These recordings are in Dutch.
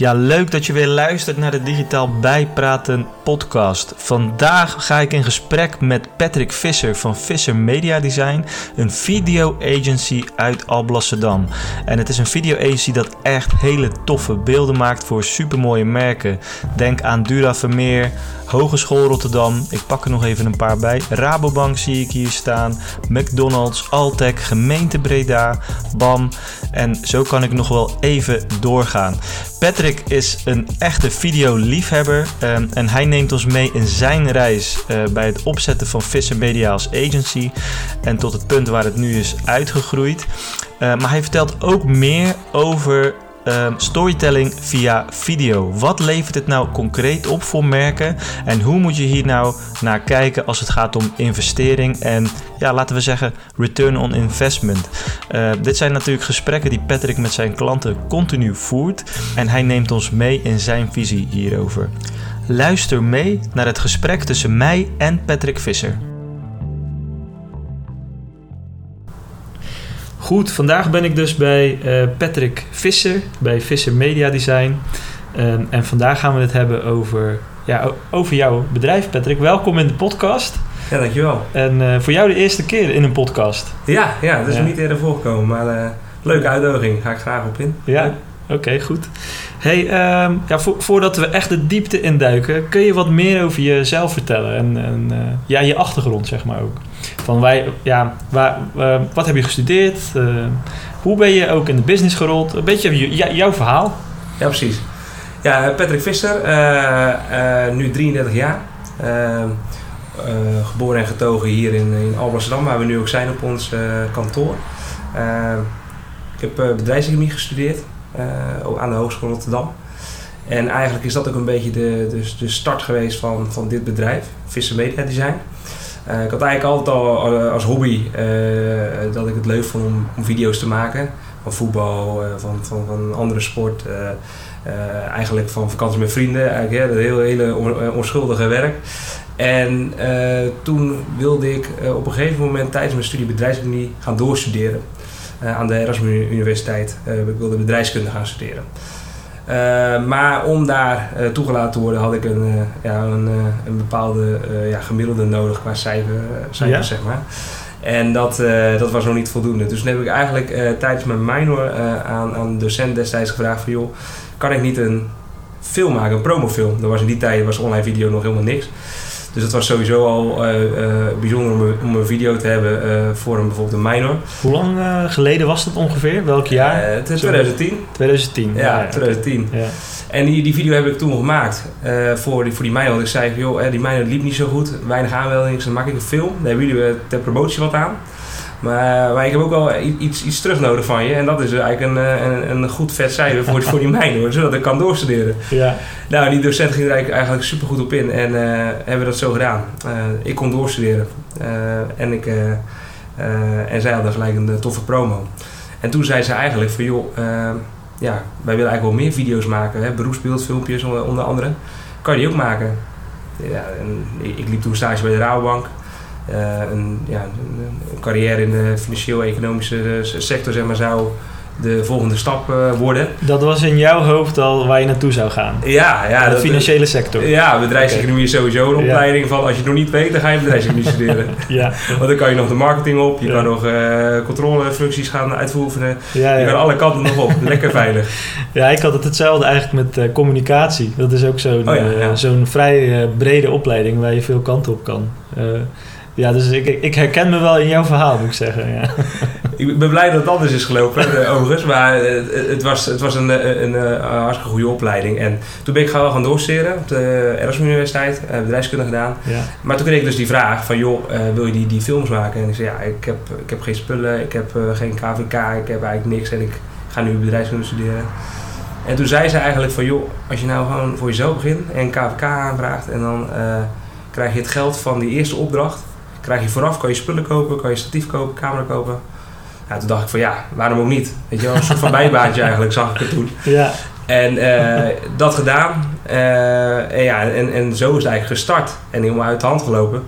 Ja, leuk dat je weer luistert naar de Digitaal Bijpraten podcast. Vandaag ga ik in gesprek met Patrick Visser van Visser Media Design, een video agency uit Alblasserdam. En het is een video agency dat echt hele toffe beelden maakt voor supermooie merken. Denk aan Dura Vermeer, Hogeschool Rotterdam, ik pak er nog even een paar bij. Rabobank zie ik hier staan, McDonald's, Altec, Gemeente Breda, BAM en zo kan ik nog wel even doorgaan. Patrick is een echte videoliefhebber um, en hij neemt ons mee in zijn reis uh, bij het opzetten van Visser Media als agency en tot het punt waar het nu is uitgegroeid. Uh, maar hij vertelt ook meer over Um, storytelling via video. Wat levert het nou concreet op voor merken en hoe moet je hier nou naar kijken als het gaat om investering en ja, laten we zeggen return on investment. Uh, dit zijn natuurlijk gesprekken die Patrick met zijn klanten continu voert en hij neemt ons mee in zijn visie hierover. Luister mee naar het gesprek tussen mij en Patrick Visser. Goed, vandaag ben ik dus bij uh, Patrick Visser, bij Visser Media Design. Um, en vandaag gaan we het hebben over, ja, over jouw bedrijf, Patrick. Welkom in de podcast. Ja, dankjewel. En uh, voor jou de eerste keer in een podcast. Ja, ja dat is ja. niet eerder voorgekomen, maar uh, leuke uitdaging. Ga ik graag op in. Ja, oké, okay, goed. Hey, um, ja, vo voordat we echt de diepte induiken, kun je wat meer over jezelf vertellen en, en ja, je achtergrond, zeg maar ook. Van wij, ja, waar, uh, wat heb je gestudeerd? Uh, hoe ben je ook in de business gerold? Een beetje jouw verhaal. Ja, precies. Ja, Patrick Visser, nu 33 jaar. geboren en getogen hier in, in Alblasserdam, waar we nu ook zijn op ons kantoor. ik heb bedrijfseconomie gestudeerd. Aan de Hogeschool Rotterdam. En eigenlijk is dat ook een beetje de, de, de start geweest van, van dit bedrijf, Visser Media Design. Uh, ik had eigenlijk altijd al uh, als hobby dat ik het leuk vond om, om, video's te maken. Van voetbal, van, van, andere sport. eigenlijk van vakantie met vrienden. Eigenlijk, ja, dat heel, hele onschuldige werk. En toen wilde ik op een gegeven moment tijdens mijn studie bedrijfseconomie gaan doorstuderen. Aan de Erasmus Universiteit. Ik wilde bedrijfskunde gaan studeren. Uh, maar om daar toegelaten te worden had ik een, ja, een, een bepaalde ja, gemiddelde nodig qua cijfer, cijfers, ja. zeg maar. En dat, dat was nog niet voldoende. Dus toen heb ik eigenlijk tijdens mijn minor aan, aan de docent destijds gevraagd van joh, kan ik niet een film maken, een promofilm? Dat was in die tijd was online video nog helemaal niks. Dus het was sowieso al uh, uh, bijzonder om, om, een video te hebben uh, voor een, bijvoorbeeld een minor. Hoe lang geleden was dat ongeveer? Welk jaar? het is 2010. 2010. Ja, ja 2010. Ja. En die, die video heb ik toen gemaakt voor, die, voor die minor. Want ik zei, joh, die minor liep niet zo goed, weinig aanmeldingen. Dus dan maak ik een film. Daar hebben jullie ter promotie wat aan. Maar, maar ik heb ook wel iets, iets terug nodig van je. En dat is eigenlijk een, een, een goed vet cijfer voor, voor die mijne, zodat ik kan doorstuderen. Ja. Nou, die docent ging er eigenlijk super goed op in en uh, hebben dat zo gedaan. Uh, ik kon doorstuderen. Uh, en, ik, en zij hadden gelijk een toffe promo. En toen zei ze eigenlijk van joh, ja, wij willen eigenlijk wel meer video's maken. Hè, beroepsbeeldfilmpjes onder andere. Kan je die ook maken? Ja, en ik liep toen stage bij de Rabobank. Uh, een, ja, een, carrière in de financieel-economische sector zeg maar, zou de volgende stap uh, worden. Dat was in jouw hoofd al waar je naartoe zou gaan? Ja. ja de dat, financiële sector? Ja, bedrijfseconomie is sowieso een opleiding van als je het nog niet weet, dan ga je bedrijfseconomie studeren. ja. Want dan kan je nog de marketing op, je ja. kan nog uh, controlefuncties gaan uitvoeren. Ja, je kan alle kanten nog op, lekker veilig. Ja, ik had het hetzelfde eigenlijk met uh, communicatie. Dat is ook zo'n oh, zo'n vrij brede opleiding waar je veel kanten op kan. Ja, dus ik, ik herken me wel in jouw verhaal, moet ik zeggen. Ja. Ik ben blij dat het anders is gelopen, overigens. Maar het, het, was, het was een, een, een, hartstikke goede opleiding. En toen ben ik gewoon gaan doorsteren op de Erasmus Universiteit. bedrijfskunde gedaan. Ja. Maar toen kreeg ik dus die vraag van, joh, wil je die, die films maken? En ik zei, ja, ik heb, ik heb geen spullen, ik heb geen KVK, ik heb eigenlijk niks. En ik ga nu bedrijfskunde studeren. En toen zei ze eigenlijk van, joh, als je nou gewoon voor jezelf begint en KVK aanvraagt... en dan uh, krijg je het geld van die eerste opdracht krijg je vooraf, kan je spullen kopen, kan je statief kopen, camera kopen. Ja, toen dacht ik van ja, waarom ook niet? Weet je wel, een soort van bijbaantje eigenlijk zag ik het toen. Ja. En uh, dat gedaan. Uh, en, ja, en, en zo is het eigenlijk gestart. En helemaal uit de hand gelopen.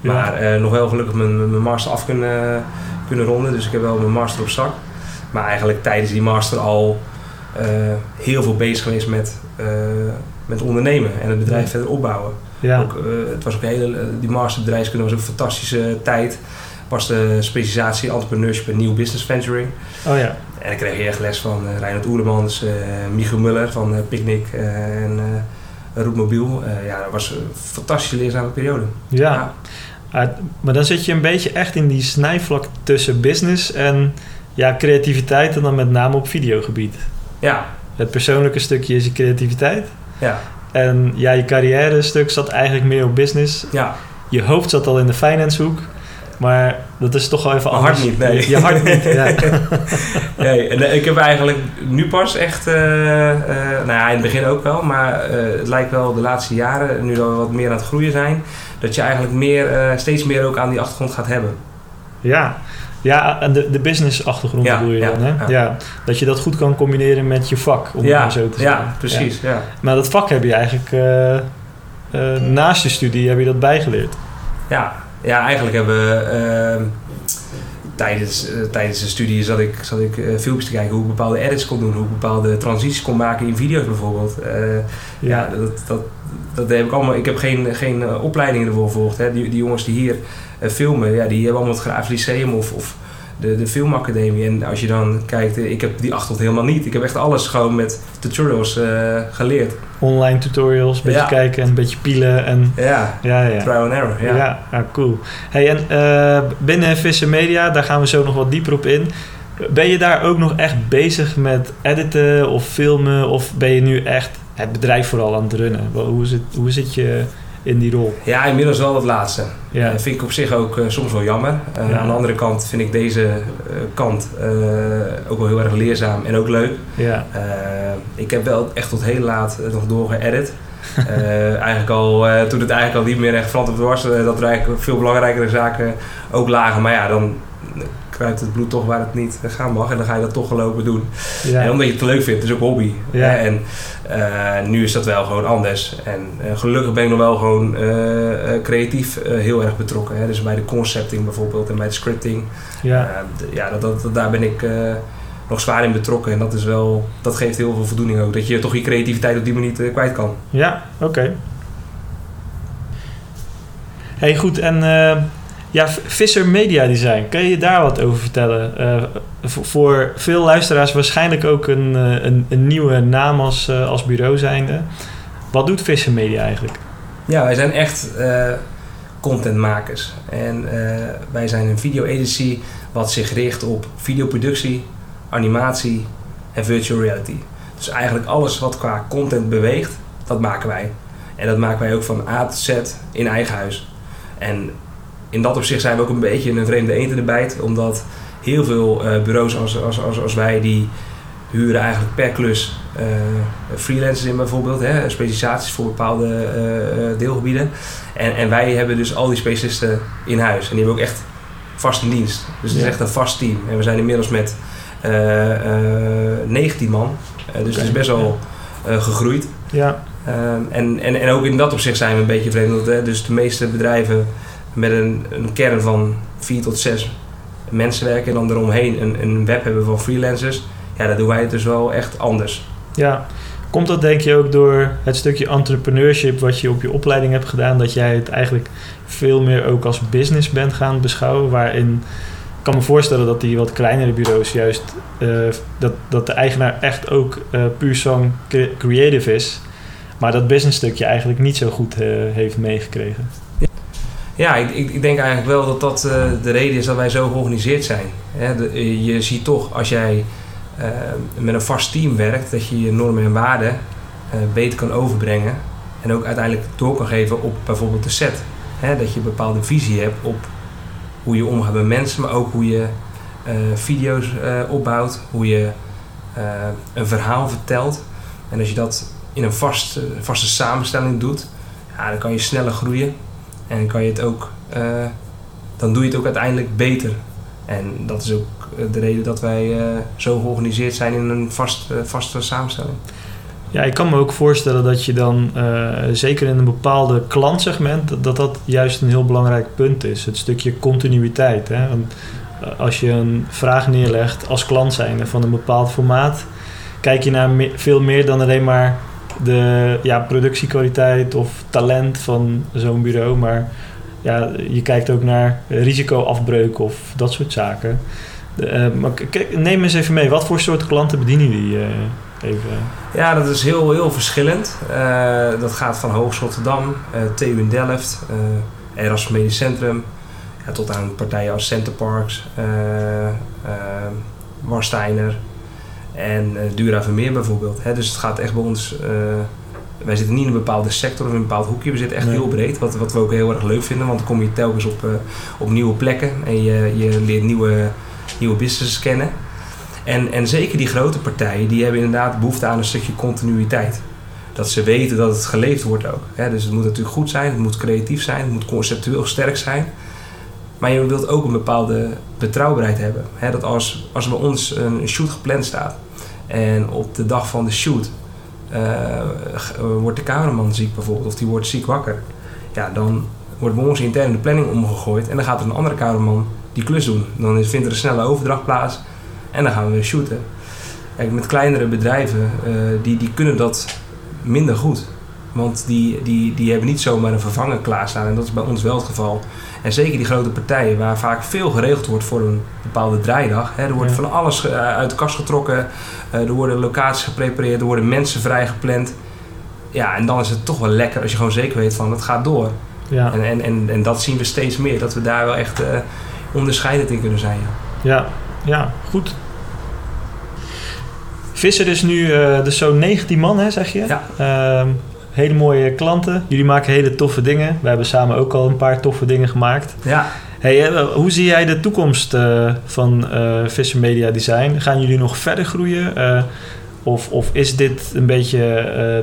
Ja. Maar uh, nog wel gelukkig mijn, mijn master af kunnen, kunnen ronden. Dus ik heb wel mijn master op zak. Maar eigenlijk tijdens die master al heel veel bezig geweest met, met ondernemen en het bedrijf verder opbouwen. Ja. Ook, het was ook hele, die masterbedrijfskunde was ook een fantastische tijd. Was de specialisatie entrepreneurship en nieuw business venturing. Oh ja. En ik kreeg je echt les van uh, Reinhard Oerlemans, uh, Michiel Muller van uh, Picnic en Roetmobiel. ja, dat was een fantastische leerzame periode. Ja. ja. maar dan zit je een beetje echt in die snijvlak tussen business en ja, creativiteit en dan met name op videogebied. Ja. Het persoonlijke stukje is je creativiteit. Ja. En ja, je carrière stuk zat eigenlijk meer op business. Ja. Je hoofd zat al in de finance hoek. Maar dat is toch wel even Mijn anders. hart niet, nee. Je hart niet, ja. nee, en ik heb eigenlijk nu pas echt, uh, uh, nou ja, in het begin ook wel, maar uh, het lijkt wel de laatste jaren, nu dat we wat meer aan het groeien zijn, dat je eigenlijk meer, steeds meer ook aan die achtergrond gaat hebben. Ja, ja en de, de business achtergrond ja, bedoel je ja, dan, hè? Ja. ja. Dat je dat goed kan combineren met je vak, om het maar zo te zeggen. Ja, precies, ja. Maar dat vak heb je eigenlijk naast je studie, heb je dat bijgeleerd. Ja, ja, eigenlijk hebben we uh, tijdens, uh, tijdens de studie zat ik, zat ik filmpjes te kijken hoe ik bepaalde edits kon doen, hoe ik bepaalde transities kon maken in video's bijvoorbeeld. ja, ja dat, dat, dat heb ik allemaal. Ik heb geen, geen opleidingen ervoor gevolgd. Hè. Die, die jongens die hier filmen, ja, die hebben allemaal het Graaf Lyceum of, of de, de filmacademie. En als je dan kijkt, ik heb die achtergrond helemaal niet. Ik heb echt alles gewoon met tutorials geleerd online tutorials, een beetje ja. kijken en een beetje pielen. En, ja, ja, ja. trial and error. Ja, ja, ja cool. Hey, en uh, binnen Vissen Media, daar gaan we zo nog wat dieper op in. Ben je daar ook nog echt bezig met editen of filmen? Of ben je nu echt het bedrijf vooral aan het runnen? Hoe zit, hoe zit je in die rol? Ja, inmiddels wel het laatste. Ja. Dat vind ik op zich ook uh, soms wel jammer. Uh, Ja. Aan de andere kant vind ik deze uh, kant ook wel heel erg leerzaam en ook leuk. Ja. ik heb wel echt tot heel laat nog doorgeëdit. eigenlijk al, toen het eigenlijk al niet meer echt verantwoord was, dat er eigenlijk veel belangrijkere zaken ook lagen. Maar ja, dan kruipt het bloed toch waar het niet gaan mag. En dan ga je dat toch gelopen doen. Ja. En omdat je het leuk vindt, het is ook hobby. Ja. En uh, nu is dat wel gewoon anders. En uh, gelukkig ben ik nog wel gewoon uh, creatief heel erg betrokken. Hè? Dus bij de concepting bijvoorbeeld en bij de scripting. Ja, ja dat, dat, daar ben ik nog zwaar in betrokken. En dat, is wel, dat geeft heel veel voldoening ook. Dat je toch je creativiteit op die manier kwijt kan. Ja, oké. Okay. Hey, goed. En ja, Visser Media Design, kan je daar wat over vertellen? Uh, voor veel luisteraars waarschijnlijk ook een, een, een nieuwe naam als, uh, als bureau zijnde. Wat doet Visser Media eigenlijk? Ja, wij zijn echt uh, contentmakers. En wij zijn een video agency wat zich richt op videoproductie, animatie en virtual reality. Dus eigenlijk alles wat qua content beweegt, dat maken wij. En dat maken wij ook van A tot Z in eigen huis. En in dat opzicht zijn we ook een beetje een vreemde eend in de bijt. Omdat heel veel uh, bureaus als, als, als, als wij die huren eigenlijk per klus uh, freelancers in bijvoorbeeld. Hè, specialisaties voor bepaalde uh, deelgebieden. En, en wij hebben dus al die specialisten in huis. En die hebben ook echt vast in dienst. Dus het is echt een vast team. En we zijn inmiddels met 19 man. dus het is best wel gegroeid. Ja, Um, en, en, en ook in dat opzicht zijn we een beetje vreemd. Hè, dus de meeste bedrijven met een, kern van vier tot zes mensen werken en dan eromheen een, een web hebben van freelancers. Ja, dat doen wij het dus wel echt anders. ja. Komt dat denk je ook door het stukje entrepreneurship wat je op je opleiding hebt gedaan, dat jij het eigenlijk veel meer ook als business bent gaan beschouwen, waarin ik kan me voorstellen dat die wat kleinere bureaus juist, eh, dat, dat de eigenaar echt ook eh, puur zo'n cre- creative is, maar dat business stukje eigenlijk niet zo goed eh, heeft meegekregen. Ja, ik, ik, denk eigenlijk wel dat dat eh, de reden is dat wij zo georganiseerd zijn. De- je ziet toch als jij eh, met een vast team werkt, dat je je normen en waarden eh, beter kan overbrengen. En ook uiteindelijk door kan geven op bijvoorbeeld de set. Dat je een bepaalde visie hebt op hoe je omgaat met mensen, maar ook hoe je eh, video's eh, opbouwt, hoe je eh, een verhaal vertelt. En als je dat in een vast, vaste samenstelling doet, ja, dan kan je sneller groeien. En kan je het ook, eh, dan doe je het ook uiteindelijk beter. En dat is ook eh, de reden dat wij eh, zo georganiseerd zijn in een vast, vaste samenstelling. Ja, ik kan me ook voorstellen dat je dan, zeker in een bepaalde klantsegment, dat, dat juist een heel belangrijk punt is. Het stukje continuïteit. Hè? Want, als je een vraag neerlegt als klant zijnde van een bepaald formaat, kijk je naar veel meer dan alleen maar de ja, productiekwaliteit of talent van zo'n bureau. Maar ja, je kijkt ook naar risicoafbreuk of dat soort zaken. De, eh, maar neem eens even mee, wat voor soort klanten bedienen jullie? eh, even? Ja, dat is heel, heel verschillend. Eh, dat gaat van Hogeschool Rotterdam, TU in Delft, Erasmus Medisch Centrum, tot aan partijen als Centerparks, Warsteiner en eh Dura Vermeer bijvoorbeeld. Hè, dus het gaat echt bij ons... eh, wij zitten niet in een bepaalde sector of in een bepaald hoekje. We zitten echt Nee. heel breed, wat, wat we ook heel erg leuk vinden. Want dan kom je telkens op, eh, op nieuwe plekken en je, je leert nieuwe, nieuwe businesses kennen. En, en zeker die grote partijen, die hebben inderdaad behoefte aan een stukje continuïteit. Dat ze weten dat het geleefd wordt ook. Hè? Dus het moet natuurlijk goed zijn, het moet creatief zijn, het moet conceptueel sterk zijn. Maar je wilt ook een bepaalde betrouwbaarheid hebben. Hè? Dat als, als bij ons een shoot gepland staat en op de dag van de shoot eh, eh, wordt de cameraman ziek bijvoorbeeld, of die wordt ziek wakker. Ja, dan wordt ons intern de planning omgegooid en dan gaat er een andere cameraman die klus doen. Dan vindt er een snelle overdracht plaats en dan gaan we shooten. Kijk, met kleinere bedrijven, eh, die, die kunnen dat minder goed. Want die, die, die hebben niet zomaar een vervanger klaarstaan. En dat is bij ons wel het geval. En zeker die grote partijen, waar vaak veel geregeld wordt voor een bepaalde draaidag. Hè, er wordt Ja. van alles eh, uit de kast getrokken. eh, er worden locaties geprepareerd. Er worden mensen vrijgepland. Ja, en dan is het toch wel lekker als je gewoon zeker weet van het gaat door. Ja, En, en, en, en dat zien we steeds meer. Dat we daar wel echt eh, onderscheidend in kunnen zijn. Ja. ja, ja, goed. Visser is nu dus zo'n 19 man, hè, zeg je? Ja. Ehm, hele mooie klanten. Jullie maken hele toffe dingen. We hebben samen ook al een paar toffe dingen gemaakt. ja. Hey, eh, hoe zie jij de toekomst eh, van eh Visser Media Design? Gaan jullie nog verder groeien? Eh, of, of is dit een beetje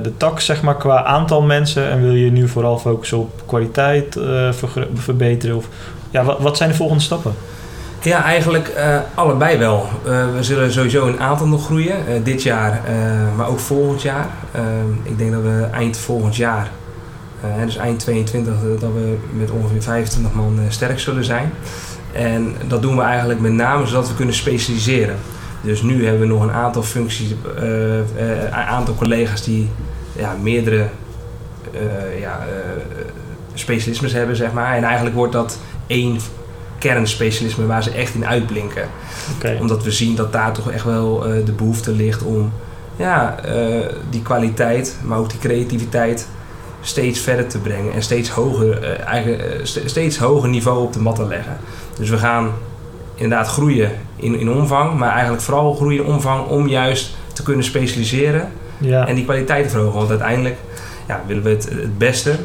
de tak, zeg maar, qua aantal mensen? En wil je nu vooral focussen op kwaliteit verbeteren? Of, ja, wat, wat zijn de volgende stappen? Ja, eigenlijk eh, allebei wel. Eh, we zullen sowieso een aantal nog groeien. eh, dit jaar, maar ook volgend jaar. Ik denk dat we eind volgend jaar, dus eind 22, eh, dat we met ongeveer 25 man sterk zullen zijn. En dat doen we eigenlijk met name zodat we kunnen specialiseren. Dus nu hebben we nog een aantal functies, een aantal collega's die ja, meerdere ja, specialismes hebben, zeg maar. En eigenlijk wordt dat één kernspecialisme waar ze echt in uitblinken. Omdat we zien dat daar toch echt wel eh, de behoefte ligt om ja, eh, die kwaliteit, maar ook die creativiteit steeds verder te brengen en steeds hoger, eh, eigen, st- steeds hoger niveau op de mat te leggen. Dus we gaan inderdaad groeien in, in omvang, maar eigenlijk vooral groeien in omvang om juist te kunnen specialiseren ja. en die kwaliteit te verhogen. Want uiteindelijk ja, willen we het, het beste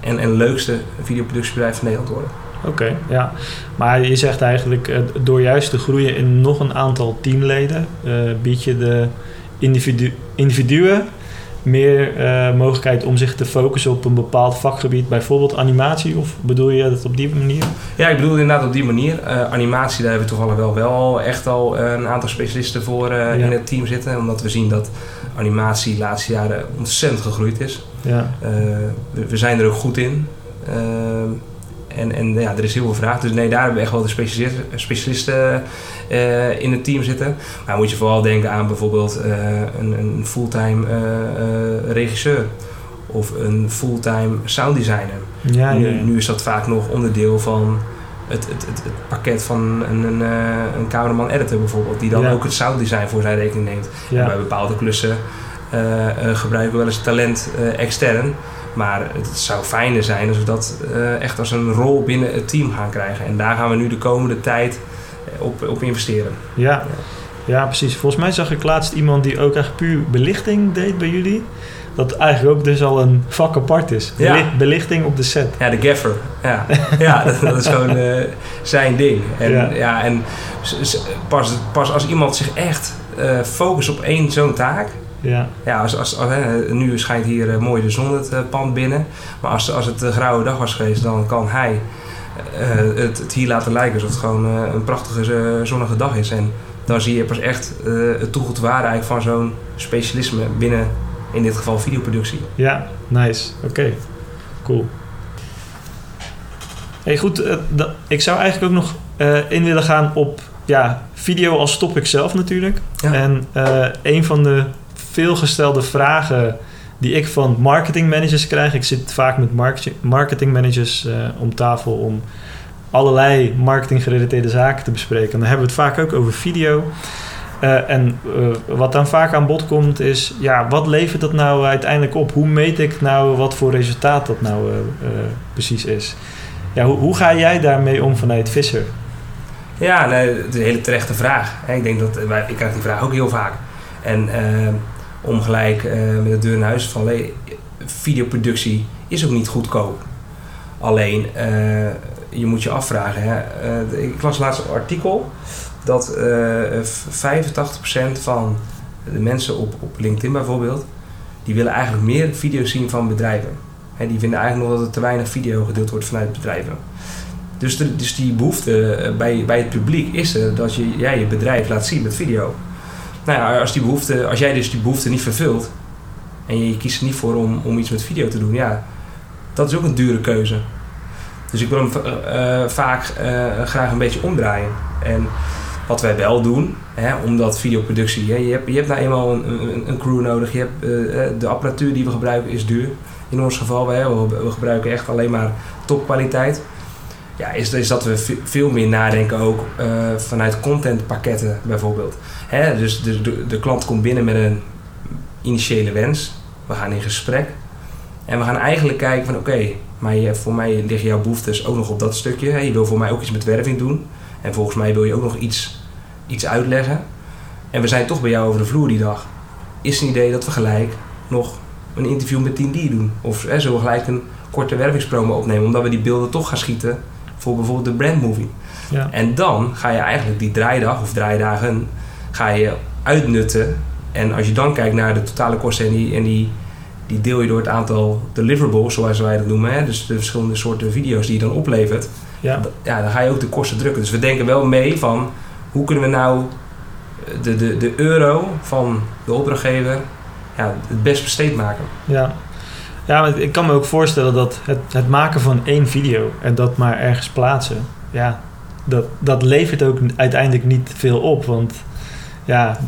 en, en leukste videoproductiebedrijf van Nederland worden. Oké, ja. Maar je zegt eigenlijk, eh, door juist te groeien in nog een aantal teamleden, eh, bied je de individu individuen meer eh, mogelijkheid om zich te focussen op een bepaald vakgebied, bijvoorbeeld animatie, of bedoel je dat op die manier? Ja, ik bedoel inderdaad op die manier. Animatie, daar hebben we toevallig wel, wel echt al een aantal specialisten voor Ja. in het team zitten. Omdat we zien dat animatie de laatste jaren ontzettend gegroeid is. Ja, we, we zijn er ook goed in. En, en ja, er is heel veel vraag. Dus nee, daar hebben we echt wel de specialisten, specialisten eh, in het team zitten. Maar moet je vooral denken aan bijvoorbeeld eh, een, een fulltime eh, regisseur. Of een fulltime sounddesigner. ja, ja. Nu, is dat vaak nog onderdeel van het, het, het, het pakket van een, een, een cameraman editor bijvoorbeeld. Die dan ook het sounddesign voor zijn rekening neemt. En bij bepaalde klussen gebruiken we wel eens talent extern. Maar het zou fijner zijn als we dat eh, echt als een rol binnen het team gaan krijgen. En daar gaan we nu de komende tijd eh, op, op investeren. Ja. ja, precies. Volgens mij zag ik laatst iemand die ook echt puur belichting deed bij jullie. Dat eigenlijk ook dus al een vak apart is. Ja. Belichting op de set. Ja, de gaffer. Ja, ja dat, dat is gewoon eh, zijn ding. En, Ja. ja. en pas, pas als iemand zich echt eh focust op één zo'n taak. Ja, Ja, als, als, als, hè, nu schijnt hier eh, mooi de zon het eh, pand binnen. Maar als, als het een grauwe dag was geweest, dan kan hij eh, het, het hier laten lijken alsof het gewoon een prachtige zonnige dag is. En dan zie je pas echt het toegevoegde waarde eigenlijk van zo'n specialisme binnen, in dit geval videoproductie. ja, nice. Oké, cool. Hey, goed, ik zou eigenlijk ook nog in willen gaan op ja, video als topic zelf natuurlijk. Ja. En een van de veelgestelde vragen die ik van marketingmanagers krijg. Ik zit vaak met market- marketingmanagers eh, om tafel om allerlei marketinggerelateerde zaken te bespreken. En dan hebben we het vaak ook over video. Eh, en eh, wat dan vaak aan bod komt is, ja, wat levert dat nou uiteindelijk op? Hoe meet ik nou wat voor resultaat dat nou precies is? Ja, hoe, hoe ga jij daarmee om vanuit Visser? Ja, nee, het is een hele terechte vraag. Ik denk dat ik krijg die vraag ook heel vaak. En eh, om gelijk eh, met de deur in huis eh, videoproductie is ook niet goedkoop. Alleen, eh, je moet je afvragen. Hè. Eh, ik las laatst een artikel dat eh 85% van de mensen op, op LinkedIn bijvoorbeeld, die willen eigenlijk meer video's zien van bedrijven. Hè, die vinden eigenlijk nog dat er te weinig video gedeeld wordt vanuit bedrijven. Dus, dus die behoefte eh, bij, bij het publiek is er dat je jij je bedrijf laat zien met video. Nou ja, als, die behoefte, als jij dus die behoefte niet vervult en je, kiest er niet voor om, om iets met video te doen, ja, dat is ook een dure keuze. Dus ik wil hem eh, eh, vaak eh, graag een beetje omdraaien. En wat wij wel doen, hè, omdat videoproductie, je, hebt, je hebt nou eenmaal een, een, een crew nodig, je hebt, de apparatuur die we gebruiken is duur. In ons geval, hè, we, we gebruiken echt alleen maar topkwaliteit ja, is, is dat we ve- veel meer nadenken ook eh, vanuit contentpakketten bijvoorbeeld. Hè, dus de, de, klant komt binnen met een initiële wens. We gaan in gesprek. En we gaan eigenlijk kijken van oké, maar voor mij liggen jouw behoeftes ook nog op dat stukje. Je wil voor mij ook iets met werving doen. En volgens mij wil je ook nog iets, iets uitleggen. En we zijn toch bij jou over de vloer die dag. Is het een idee dat we gelijk nog een interview met Team doen? Of hè, zullen we gelijk een korte wervingspromo opnemen, omdat we die beelden toch gaan schieten voor bijvoorbeeld de brandmovie. Ja. En dan ga je eigenlijk die draaidag of draaidagen ga je uitnutten. En als je dan kijkt naar de totale kosten en die, en die, die deel je door het aantal deliverables, zoals wij dat noemen, hè, dus de verschillende soorten video's die je dan oplevert, Ja. ja, dan ga je ook de kosten drukken. Dus we denken wel mee van hoe kunnen we nou de, de, de euro van de opdrachtgever ja, het best besteed maken. Ja. Ja, maar ik kan me ook voorstellen dat het, het maken van één video en dat maar ergens plaatsen, ja, dat, dat levert ook uiteindelijk niet veel op. Want ja,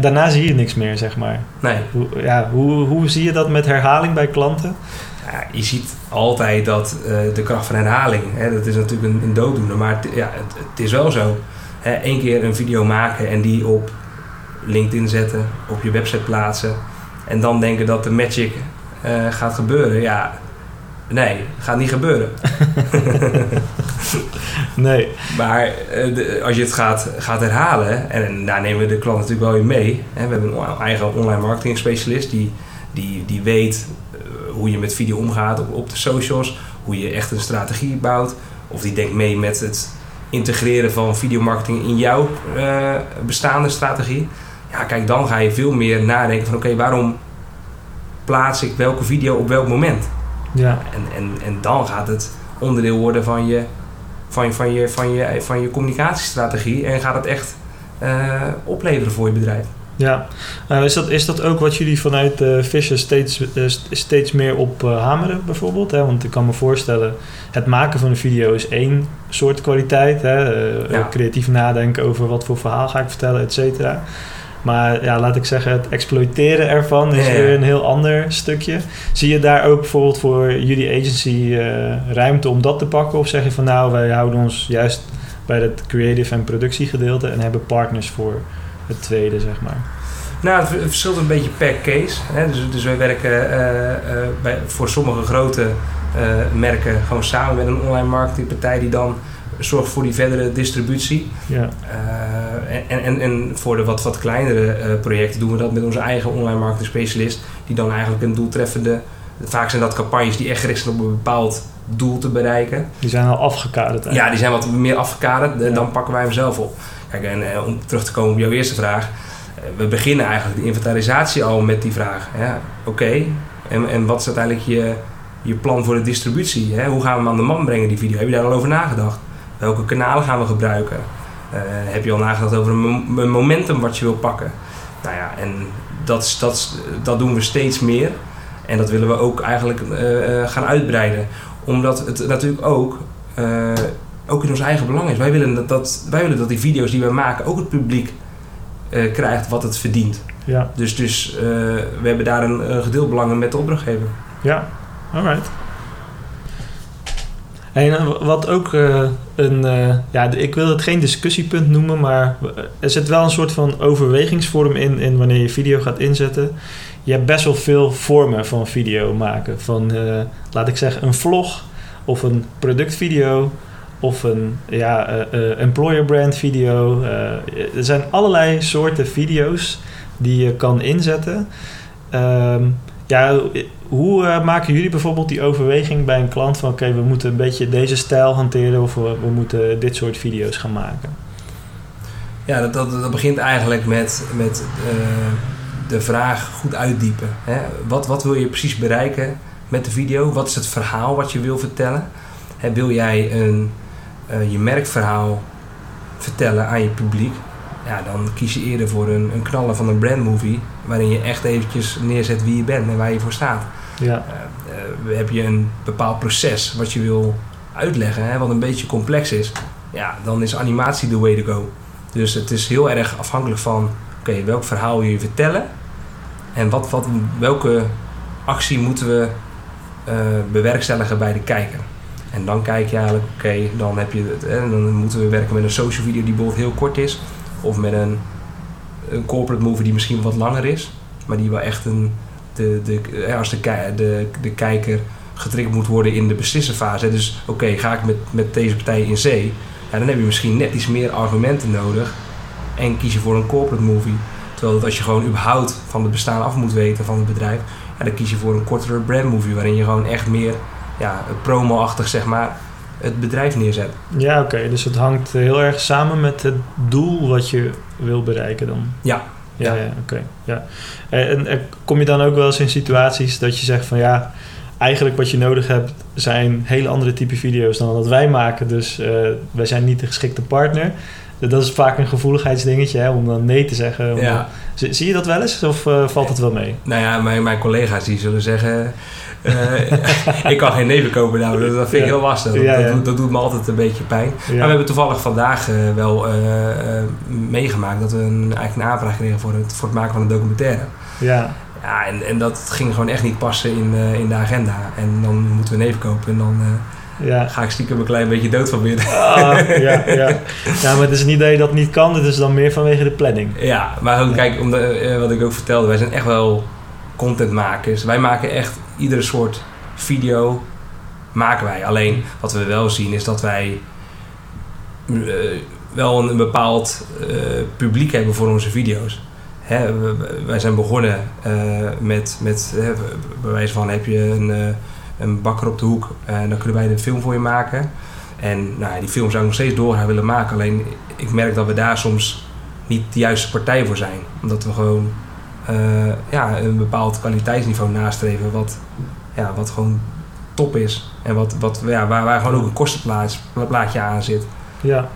daarna zie je niks meer, zeg maar. Nee, Hoe, ja, hoe, hoe zie je dat met herhaling bij klanten? Ja, je ziet altijd dat eh, de kracht van herhaling, hè, dat is natuurlijk een, een dooddoener, maar het, ja, het, het is wel zo. Eén keer een video maken en die op LinkedIn zetten, op je website plaatsen en dan denken dat de magic eh, gaat gebeuren. Ja, nee, gaat niet gebeuren. Nee. Maar eh, de- als je het gaat, gaat herhalen, en daar nemen we de klant natuurlijk wel in mee. Hè, we hebben een eigen online marketing specialist die, die, die weet eh, hoe je met video omgaat op, op de socials, hoe je echt een strategie bouwt. Of die denkt mee met het integreren van videomarketing in jouw bestaande strategie. Ja, kijk, dan ga je veel meer nadenken van oké, waarom plaats ik welke video op welk moment? Ja, En, en, en dan gaat het onderdeel worden van je, van je, van je, van je, van je communicatiestrategie en gaat het echt eh, opleveren voor je bedrijf. ja. Nou, is, dat, is dat ook wat jullie vanuit eh Fisher steeds, eh, st- steeds meer op eh, hameren, bijvoorbeeld? Hè? Want ik kan me voorstellen, het maken van een video is één soort kwaliteit. Hè? Eh, Ja. Creatief nadenken over wat voor verhaal ga ik vertellen, et cetera. Maar ja, laat ik zeggen, het exploiteren ervan is Ja, ja. weer een heel ander stukje. Zie je daar ook bijvoorbeeld voor jullie agency eh, ruimte om dat te pakken? Of zeg je van nou, wij houden ons juist bij het creative en productiegedeelte en hebben partners voor het tweede, zeg maar? Nou, het verschilt een beetje per case. Hè? Dus, dus wij werken eh, eh, bij, voor sommige grote merken gewoon samen met een online marketingpartij die dan zorgt voor die verdere distributie. Ja, Eh, en, en, en voor de wat, wat kleinere eh, projecten doen we dat met onze eigen online marketing specialist. Die dan eigenlijk een doeltreffende... Vaak zijn dat campagnes die echt gericht zijn op een bepaald doel te bereiken. die zijn al afgekaderd. Ja, die zijn wat meer afgekaderd. Ja. dan pakken wij hem zelf op. Kijk, en eh, om terug te komen op jouw eerste vraag. eh, we beginnen eigenlijk de inventarisatie al met die vraag. Ja, Oké, en, en wat is uiteindelijk je, je plan voor de distributie? Hè? Hoe gaan we hem aan de man brengen, die video? Heb je daar al over nagedacht? Welke kanalen gaan we gebruiken? Eh, heb je al nagedacht over een, mo- een momentum wat je wil pakken? Nou ja, en dat, is- dat, dat doen we steeds meer. En dat willen we ook eigenlijk eh, eh, gaan uitbreiden. Omdat het natuurlijk ook, ook in ons eigen belang is. Wij willen dat, dat, wij willen dat die video's die wij maken ook het publiek krijgt wat het verdient. Ja. Dus, dus we hebben daar een, een gedeeld belang in met de opdrachtgever. Ja, alright. En eh, wat ook eh, een, eh, ja, ik wil het geen discussiepunt noemen, maar er zit wel een soort van overwegingsvorm in, in wanneer je video gaat inzetten. Je hebt best wel veel vormen van video maken. Van, eh, laat ik zeggen, een vlog of een productvideo of een ja, eh, eh, employer brand video. Eh, er zijn allerlei soorten video's die je kan inzetten. Ehm, ja, hoe eh, maken jullie bijvoorbeeld die overweging bij een klant van oké, we moeten een beetje deze stijl hanteren of we, moeten dit soort video's gaan maken? Ja, dat, dat, begint eigenlijk met, met eh, de vraag goed uitdiepen. Hè? Wat, wat wil je precies bereiken met de video? Wat is het verhaal wat je wil vertellen? Wil jij een, eh, je merkverhaal vertellen aan je publiek? Ja, dan kies je eerder voor een, een knallen van een brandmovie... waarin je echt eventjes neerzet wie je bent en waar je voor staat. Ja, Eh, eh, heb je een bepaald proces wat je wil uitleggen, hè, wat een beetje complex is, ja, dan is animatie the way to go. Dus het is heel erg afhankelijk van, oké, welk verhaal wil je vertellen en wat, wat, welke actie moeten we eh, bewerkstelligen bij de kijker. En dan kijk je eigenlijk, oké, dan heb je het, hè, dan moeten we werken met een social video die bijvoorbeeld heel kort is, of met een, een corporate movie die misschien wat langer is, maar die wel echt een de, de, eh, als de, de, de kijker getriggerd moet worden in de beslissenfase. Dus oké, ga ik met, met deze partij in zee? Ja, dan heb je misschien net iets meer argumenten nodig. En kies je voor een corporate movie. Terwijl als je gewoon überhaupt van het bestaan af moet weten van het bedrijf, ja, dan kies je voor een kortere brand movie. Waarin je gewoon echt meer ja, promo-achtig zeg maar, het bedrijf neerzet. ja oké. Dus het hangt heel erg samen met het doel wat je wil bereiken dan. Ja. Ja, Ja. ja, oké. ja. En, en, en kom je dan ook wel eens in situaties dat je zegt van ja, eigenlijk wat je nodig hebt zijn hele andere type video's dan dat wij maken. Dus eh, wij zijn niet de geschikte partner. Dat is vaak een gevoeligheidsdingetje hè, om dan nee te zeggen. Ja. dan- Zie, je dat wel eens of eh, valt het wel mee? Nou ja, mijn, mijn collega's die zullen zeggen... eh, ik kan geen neven kopen nou, dat, dat vind ik heel lastig. Dat. Dat, doet, dat doet me altijd een beetje pijn. Maar we hebben toevallig vandaag eh, wel eh, meegemaakt dat we een, eigenlijk een aanvraag kregen voor het, voor het maken van een documentaire. ja. Ja, en, en dat ging gewoon echt niet passen in, in de agenda. En dan moeten we neven kopen en dan Ja. ga ik stiekem een klein beetje dood van binnen. Ah, ja, ja. ja, maar het is niet dat je dat niet kan, het is dan meer vanwege de planning. Ja, maar ook, Ja. kijk, omdat, wat ik ook vertelde, wij zijn echt wel contentmakers. Wij maken echt iedere soort video maken wij. Alleen wat we wel zien is dat wij eh, wel een, bepaald eh, publiek hebben voor onze video's. Hè, we- wij zijn begonnen eh, met, met bij wijze van heb je een, een bakker op de hoek en dan kunnen wij een film voor je maken. En nou, die film zou ik nog steeds doorgaan willen maken. Alleen ik merk dat we daar soms niet de juiste partij voor zijn. Omdat we gewoon eh, ja, een bepaald kwaliteitsniveau nastreven wat, ja, wat gewoon top is. En wat, wat, ja, waar, waar gewoon ook een kostenplaatje aan zit. Ja.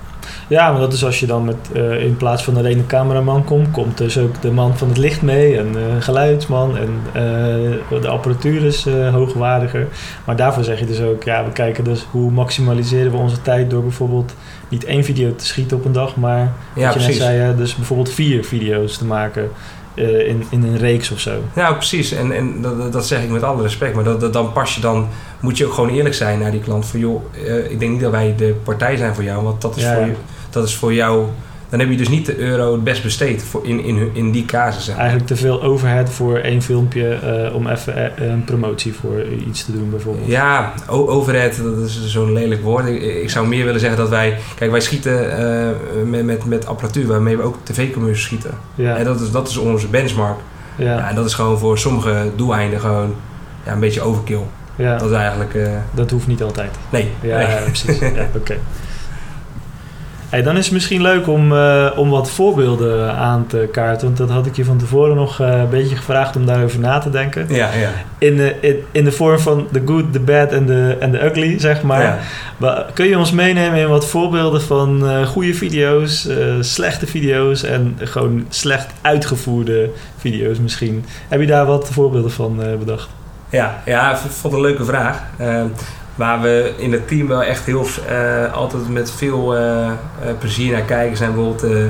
ja, maar dat is als je dan met, eh, in plaats van alleen de cameraman komt, komt dus ook de man van het licht mee en een geluidsman en eh, de apparatuur is hoogwaardiger. Maar daarvoor zeg je dus ook, ja, we kijken dus hoe maximaliseren we onze tijd door bijvoorbeeld niet één video te schieten op een dag, maar Ja, wat je net precies. zei, hè, dus bijvoorbeeld vier video's te maken eh, in, in een reeks of zo. Ja, precies. En, en dat, dat- zeg ik met alle respect. Maar dat, dat, dan pas je dan, moet je ook gewoon eerlijk zijn naar die klant. Van joh, eh, ik denk niet dat wij de partij zijn voor jou. Want dat is, Ja, voor, je, dat is voor jou. Dan heb je dus niet de euro het best besteed voor in, in, in die casus. Eigenlijk te veel overhead voor één filmpje eh, om even eh, een promotie voor iets te doen bijvoorbeeld. Ja, overhead, dat is zo'n lelijk woord. Ik, ik zou meer willen zeggen dat wij... Kijk, wij schieten eh, met, met, met apparatuur waarmee we ook tv-commercials schieten. Ja, En dat is, dat is onze benchmark. Ja. ja, en dat is gewoon voor sommige doeleinden gewoon ja, een beetje overkill. ja. Dat is eigenlijk... Dat hoeft niet altijd. nee, Ja, nee. ja, precies. Ja, Oké. Hey, dan is het misschien leuk om, eh, om wat voorbeelden aan te kaarten. Want dat had ik je van tevoren nog eh, een beetje gevraagd om daarover na te denken. Ja, ja. In de, in, in de vorm van the good, the bad en the ugly, zeg maar. ja. Wa- Kun je ons meenemen in wat voorbeelden van eh, goede video's, slechte video's en gewoon slecht uitgevoerde video's misschien? Heb je daar wat voorbeelden van bedacht? Ja, ja, ik vond het een leuke vraag. Eh, Waar we in het team wel echt heel, eh, altijd met veel eh, eh, plezier naar kijken zijn bijvoorbeeld de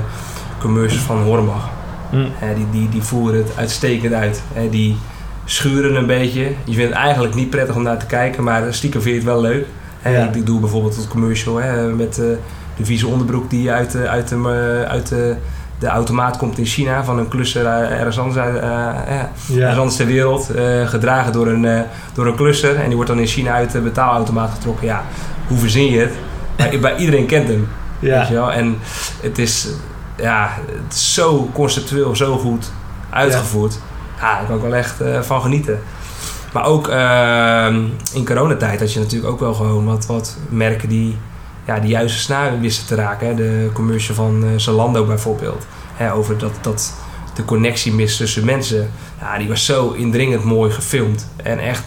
commercials van Hornbach. Mm. Eh, die, die, die voeren het uitstekend uit. Die schuren een beetje. Je vindt het eigenlijk niet prettig om naar te kijken, maar stiekem vind je het wel leuk. Ja. ik, ik doe bijvoorbeeld het commercial hè, met de vieze onderbroek die uit, uit, de, uit de, de automaat komt in China van een klusser eh, ergens anders, uit, eh, ja, ergens Ja. anders ter wereld. eh, gedragen door een, door een klusser en die wordt dan in China uit de betaalautomaat getrokken. Ja, hoe verzin je het? Maar, bij iedereen kent hem. Weet je Ja. wel? En het is, ja, het is zo conceptueel, zo goed uitgevoerd. Ja, daar kan ik wel echt van genieten. Maar ook ehm, in coronatijd had je natuurlijk ook wel gewoon wat, wat merken die ja, de juiste snaar wisten te raken. Hè. De commercial van eh, Zalando bijvoorbeeld. Hè, over dat, dat de connectie mist tussen mensen. Ja, die was zo indringend mooi gefilmd. En echt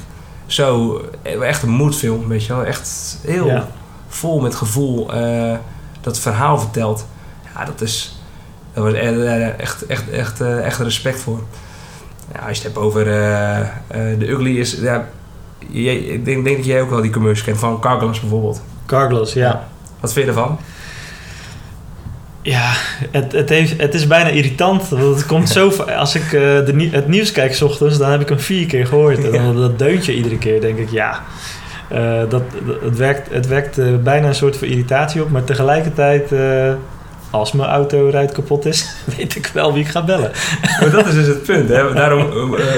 zo, echt een moedfilm, weet je wel. Echt heel Ja. vol met gevoel eh, dat verhaal vertelt. Ja, dat is. Daar was echt, echt, echt, echt, eh, respect voor. Ja, als je het hebt over eh, eh, de Ugly is. Ja, ik denk, denk dat jij ook wel die commercial kent van Carglass bijvoorbeeld. Carglass, ja. Wat vind je ervan? Ja, het, het, heeft, het is bijna irritant. Want het komt zo Als ik eh, de, het nieuws kijk 's ochtends, dan heb ik hem vier keer gehoord. En dan dat deuntje iedere keer, denk ik, ja. eh, dat, dat- het werkt, het werkt eh, bijna een soort van irritatie op. Maar tegelijkertijd, als mijn auto kapot is, weet ik wel wie ik ga bellen. Maar dat is dus het punt. Hè. Daarom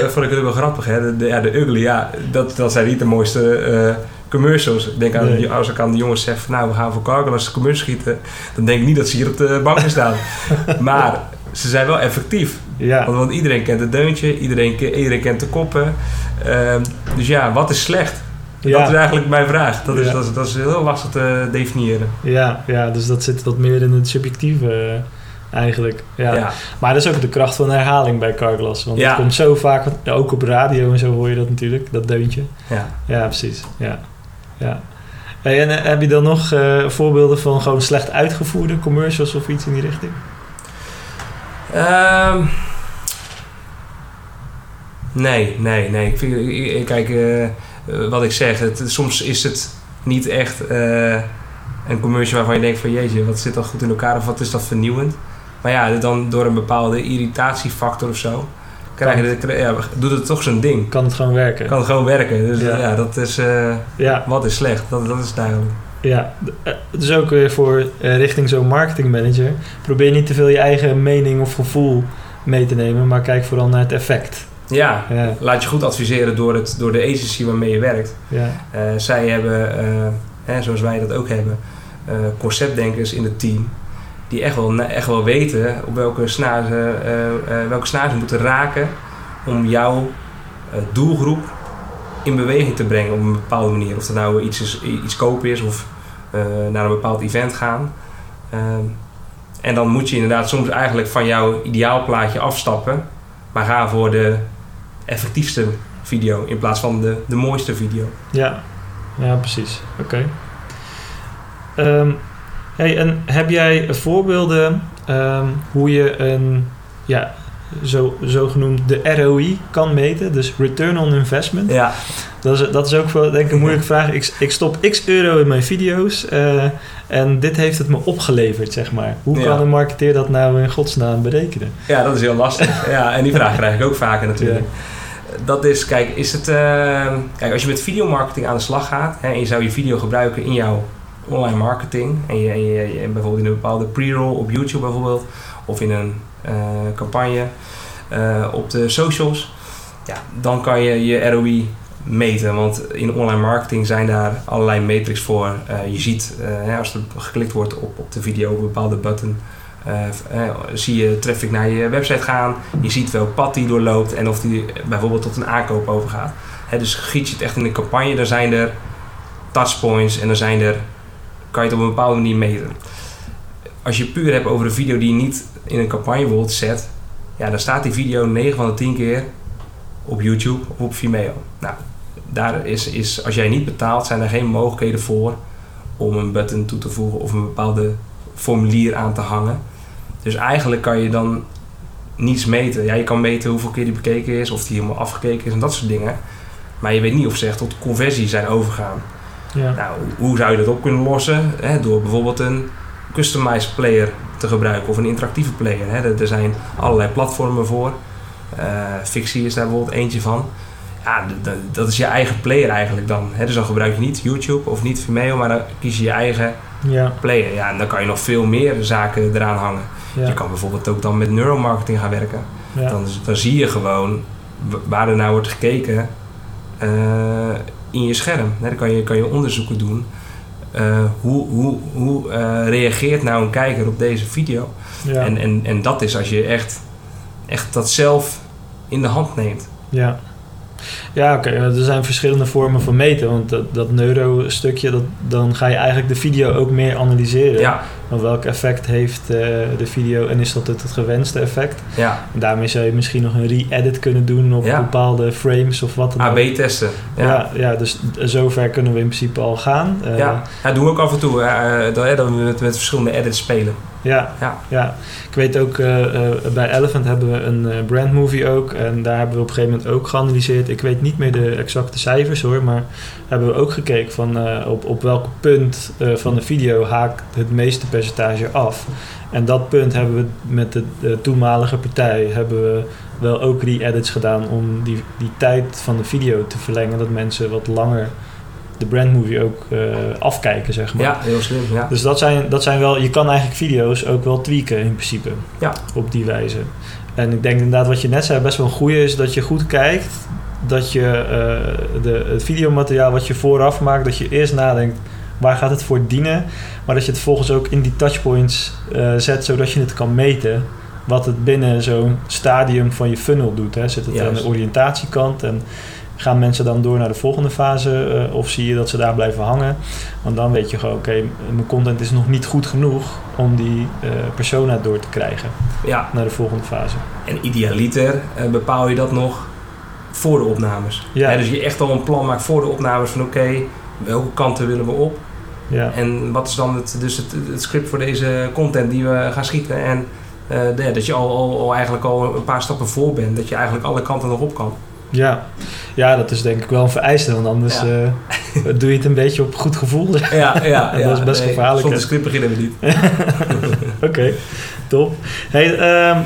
vond ik het ook wel grappig. Hè. De, de- ja, de Ugly, ja, dat, dat zijn niet de mooiste commercials. Ik denk aan, Nee. als ik aan de jongens zeg, nou we gaan voor Carglass commercial schieten. Dan denk ik niet dat ze hier op de bank staan. maar ze zijn wel effectief. Ja, Want, want iedereen kent het deuntje, iedereen, iedereen kent de koppen. Ehm, dus ja, wat is slecht? Dat is eigenlijk mijn vraag. Dat is, Ja. dat is, dat is heel lastig te definiëren. ja, ja, dus dat zit wat meer in het subjectieve eh, eigenlijk. Ja. Ja. Maar dat is ook de kracht van herhaling bij Carglass. Want Ja. het komt zo vaak, ook op radio en zo hoor je dat natuurlijk, dat deuntje. Ja. Ja, precies. Ja. Ja. En eh, heb je dan nog eh, voorbeelden van gewoon slecht uitgevoerde commercials of iets in die richting? Ehm, nee, nee, nee. Ik vind, kijk, eh, wat ik zeg, soms is het niet echt een commercial waarvan je denkt van jeetje, wat zit dat goed in elkaar of wat is dat vernieuwend. Maar ja, dan door een bepaalde irritatiefactor of zo, krijg je, de- ja, doet het toch zijn ding. Kan het gewoon werken? Kan het gewoon werken. Dus Ja. ja, dat is, eh, Ja, wat is slecht, dat, dat is duidelijk. ja. Eh, Dus ook weer voor eh, richting zo'n marketingmanager. Probeer niet te veel je eigen mening of gevoel mee te nemen, maar kijk vooral naar het effect. Ja, Ja, laat je goed adviseren door, het, door de agency waarmee je werkt. ja, Eh, zij hebben, eh, hè, zoals wij dat ook hebben, eh, conceptdenkers in het team. Die echt wel, echt wel weten op welke snaar, ze, eh, eh, welke snaar ze moeten raken om jouw eh, doelgroep in beweging te brengen op een bepaalde manier. Of dat nou iets, is, iets kopen is of naar een bepaald event gaan. Ehm, en dan moet je inderdaad soms eigenlijk van jouw ideaalplaatje afstappen. Maar ga voor de effectiefste video in plaats van de, de mooiste video. ja. Ja, precies. Oké. Ehm, hey, en heb jij voorbeelden ehm, hoe je een, ja, zo, zogenoemd de ROI kan meten? Dus Return on Investment. Ja, Dat is, dat is ook wel denk ik een moeilijke vraag. Ik, ik stop x euro in mijn video's eh, en dit heeft het me opgeleverd, zeg maar. Hoe Ja. kan een marketeer dat nou in godsnaam berekenen? ja, dat is heel lastig. ja, en die vraag krijg ik ook vaker natuurlijk. Dat is, kijk, is het, eh, kijk, als je met videomarketing aan de slag gaat hè, en je zou je video gebruiken in jouw online marketing en je, bijvoorbeeld in een bepaalde pre-roll op YouTube bijvoorbeeld of in een eh, campagne eh, op de socials, ja, dan kan je je ROI meten. Want in online marketing zijn daar allerlei metrics voor. Eh, je ziet, als er geklikt wordt op, op de video op een bepaalde button, zie je traffic naar je website gaan. Je ziet welk pad die doorloopt en of die bijvoorbeeld tot een aankoop overgaat. Hè, dus giet je het echt in een campagne, dan zijn er touchpoints en dan zijn er, kan je het op een bepaalde manier meten. Als je puur hebt over een video die je niet in een campagne bijvoorbeeld zet, ja, dan staat die video 9 van de 10 keer op YouTube of op Vimeo. Nou, daar is, is, als jij niet betaalt, zijn er geen mogelijkheden voor om een button toe te voegen of een bepaalde formulier aan te hangen. Dus eigenlijk kan je dan niets meten. Ja, je kan meten hoeveel keer die bekeken is, of die helemaal afgekeken is en dat soort dingen. Maar je weet niet of ze echt tot conversie zijn overgegaan. Ja. Nou, hoe zou je dat op kunnen lossen? Hè, door bijvoorbeeld een customized player te gebruiken of een interactieve player. Hè. Er- zijn allerlei platformen voor. Eh Fixie is daar bijvoorbeeld eentje van. Ja, dat is je eigen player eigenlijk dan. Hè. Dus dan gebruik je niet YouTube of niet Vimeo, maar dan kies je je eigen Ja, player. Ja, en dan kan je nog veel meer zaken eraan hangen. ja, Je kan bijvoorbeeld ook dan met neuromarketing gaan werken. ja. Dan, dan zie je gewoon waar er naar wordt gekeken eh, in je scherm. Dan kan je, kan je onderzoeken doen. Eh, hoe hoe, hoe eh, reageert nou een kijker op deze video? ja. En, en, en dat is als je echt, echt dat zelf in de hand neemt. Ja, ja oké. Er zijn verschillende vormen van meten. Want dat, dat neurostukje, dat, dan ga je eigenlijk de video ook meer analyseren. Ja, Welk effect heeft eh, de video en is dat het, het gewenste effect? ja. En daarmee zou je misschien nog een re-edit kunnen doen op Ja. bepaalde frames of wat dan ook. AB testen. Ja. Ja, ja, dus zover kunnen we in principe al gaan. Eh, Ja, dat doen we ook af en toe. eh, dat, hè, dat we met, met verschillende edits spelen. Ja, Ja. ja. Ik weet ook, eh, eh, bij Elephant hebben we een eh, brand movie ook. En daar hebben we op een gegeven moment ook geanalyseerd. Ik weet niet meer de exacte cijfers hoor, maar hebben we ook gekeken van op, op welk punt van de video haakt het meeste percentage af. En dat punt hebben we met de, de toenmalige partij hebben we wel ook re-edits gedaan om die, die tijd van de video te verlengen. Dat mensen wat langer de brand movie ook eh, afkijken, zeg maar. Ja, heel slim. Ja. Dus dat zijn, dat zijn wel, je kan eigenlijk video's ook wel tweaken in principe. Ja. Op die wijze. En ik denk inderdaad wat je net zei, best wel een goede is dat je goed kijkt. Dat je eh, de, het videomateriaal wat je vooraf maakt, dat je eerst nadenkt waar gaat het voor dienen. Maar dat je het volgens ook in die touchpoints eh, zet, zodat je het kan meten. Wat het binnen zo'n stadium van je funnel doet. Hè. Zit het aan de oriëntatiekant en gaan mensen dan door naar de volgende fase eh, of zie je dat ze daar blijven hangen? Want dan weet je gewoon, oké, mijn content is nog niet goed genoeg om die eh, persona door te krijgen ja. naar de volgende fase. En idealiter eh, bepaal je dat nog voor de opnames. Ja. Dus je echt al een plan maakt voor de opnames van oké, welke kanten willen we op? Ja, En wat is dan het, dus het, het script voor deze content die we gaan schieten? En dat je al, al, al eigenlijk al een paar stappen voor bent. Dat je eigenlijk alle kanten nog op kan. Ja. ja, dat is denk ik wel een vereiste, want anders Ja. eh, doe je het een beetje op goed gevoel. Ja, ja, Dat is best gevaarlijk, Zonder script beginnen we niet. Oké, top. Hey, ehm,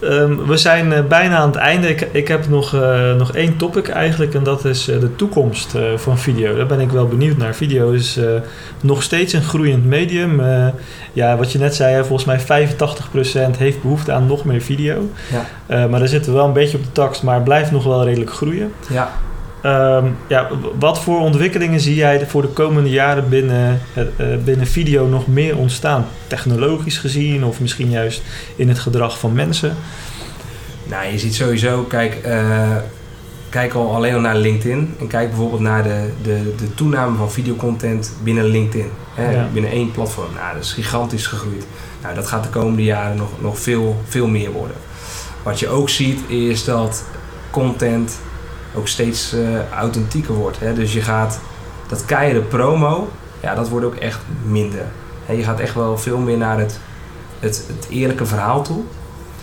ehm, we zijn eh, bijna aan het einde. Ik, ik heb nog, eh, nog één topic eigenlijk en dat is eh, de toekomst van video. Daar ben ik wel benieuwd naar. Video is nog steeds een groeiend medium. Ja, wat je net zei, hè, volgens mij 85% heeft behoefte aan nog meer video. Ja. Maar daar zitten we wel een beetje op de tax, maar blijft nog wel redelijk groeien. Ja. Ehm, ja, wat voor ontwikkelingen zie jij voor de komende jaren binnen, eh, binnen video nog meer ontstaan? Technologisch gezien of misschien juist in het gedrag van mensen? Nou, je ziet sowieso, kijk, eh, kijk al alleen al naar LinkedIn. En kijk bijvoorbeeld naar de, de, de toename van videocontent binnen LinkedIn. Hè, Ja. Binnen één platform. Nou, dat is gigantisch gegroeid. Nou, dat gaat de komende jaren nog, nog veel, veel meer worden. Wat je ook ziet is dat content ook steeds eh, authentieker wordt. Hè? Dus je gaat dat keiharde promo, ja, dat wordt ook echt minder. Hè, je gaat echt wel veel meer naar het, het, het eerlijke verhaal toe.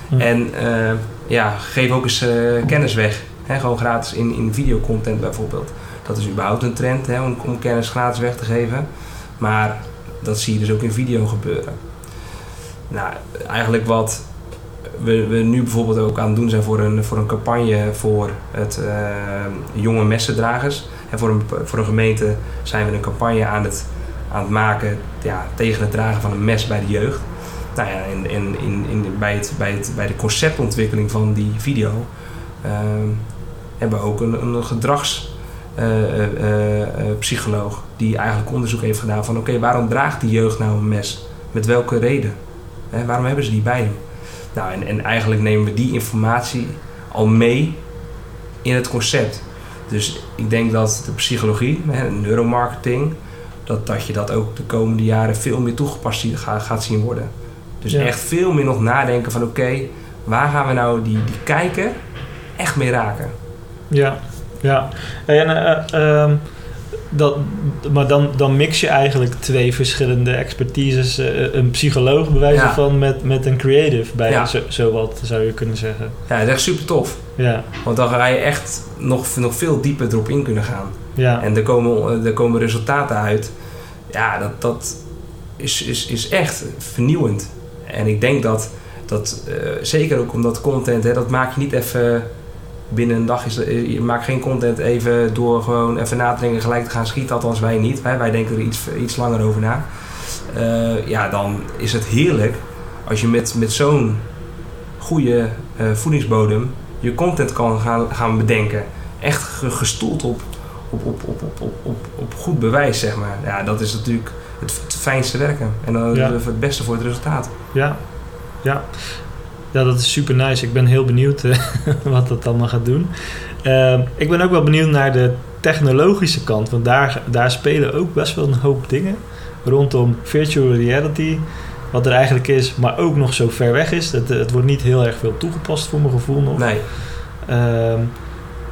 Hm. En eh, ja, geef ook eens eh, kennis weg. Hè? Gewoon gratis in, in videocontent bijvoorbeeld. Dat is überhaupt een trend hè? Om, om kennis gratis weg te geven. Maar dat zie je dus ook in video gebeuren. Nou, eigenlijk wat we, we nu bijvoorbeeld ook aan het doen zijn voor een, voor een campagne voor het eh, jonge messendragers. En voor een, voor een gemeente zijn we een campagne aan het, aan het maken ja, tegen het dragen van een mes bij de jeugd. Nou ja, en, en in, in, bij, het, bij, het, bij de conceptontwikkeling van die video ehm, hebben we ook een, een gedragspsycholoog die eigenlijk onderzoek heeft gedaan van oké, waarom draagt die jeugd nou een mes? Met welke reden? Waarom hebben ze die bij hem? Nou, en, en eigenlijk nemen we die informatie al mee in het concept. Dus ik denk dat de psychologie, hè, neuromarketing, dat, dat je dat ook de komende jaren veel meer toegepast gaat zien worden. Dus Ja. echt veel meer nog nadenken van oké, waar gaan we nou die, die kijker echt mee raken? Ja, ja. En, eh, ehm, dat, maar dan, dan mix je eigenlijk twee verschillende expertises. eh, een psycholoog bewijzen Ja. van met, met een creative bij Ja. zo, zo wat zou je kunnen zeggen. Ja, dat is echt super tof. Ja. Want dan ga je echt nog, nog veel dieper erop in kunnen gaan. Ja. En er komen, er komen resultaten uit. Ja, dat, dat is, is, is echt vernieuwend. En ik denk dat, dat uh, zeker ook omdat content, hè, dat maak je niet even binnen een dag. Is, je maakt geen content even door gewoon even na te denken gelijk te gaan schieten. Althans wij niet. Hè. Wij denken er iets, iets langer over na. Uh, ja, dan is het heerlijk als je met, met zo'n goede uh, voedingsbodem je content kan gaan, gaan bedenken. Echt gestoeld op, op, op, op, op, op, op, op goed bewijs, zeg maar. Ja, dat is natuurlijk het, het fijnste werken. En dan Ja. het beste voor het resultaat. Ja, ja. Ja, dat is super nice. Ik ben heel benieuwd eh, wat dat allemaal gaat doen. Ehm, ik ben ook wel benieuwd naar de technologische kant. Want daar, daar spelen ook best wel een hoop dingen rondom virtual reality. Wat er eigenlijk is, maar ook nog zo ver weg is. Het, het wordt niet heel erg veel toegepast voor mijn gevoel nog. Nee, Ehm,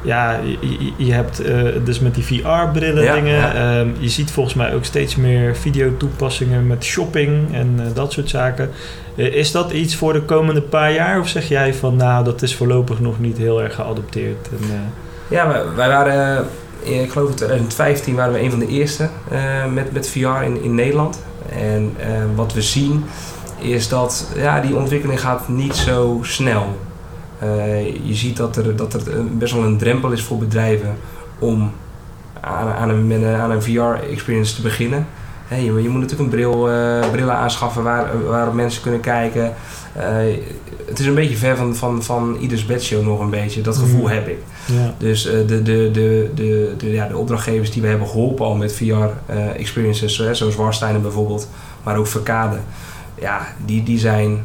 ja, je, je- hebt eh, dus met die VR-brillen Ja, dingen. ja. Ehm, je ziet volgens mij ook steeds meer videotoepassingen met shopping en eh, dat soort zaken. Eh, is dat iets voor de komende paar jaar? Of zeg jij van nou, dat is voorlopig nog niet heel erg geadopteerd? En, Ja, wij, wij waren, ik geloof in 2015 waren we een van de eerste met, met VR in, in Nederland. En wat we zien is dat ja, die ontwikkeling gaat niet zo snel. Eh, je ziet dat er, dat er best wel een drempel is voor bedrijven om aan, aan een, aan een VR-experience te beginnen. Je, je moet natuurlijk een bril, eh, brillen aanschaffen waar, waarop mensen kunnen kijken. Eh, het is een beetje ver van, van, van ieders bedshow nog een beetje. Dat gevoel Mm. heb ik. ja. Dus de, de, de, de, de, ja, de opdrachtgevers die we hebben geholpen al met VR-experiences, zoals Warsteiner bijvoorbeeld, maar ook Verkade, ja, die, die zijn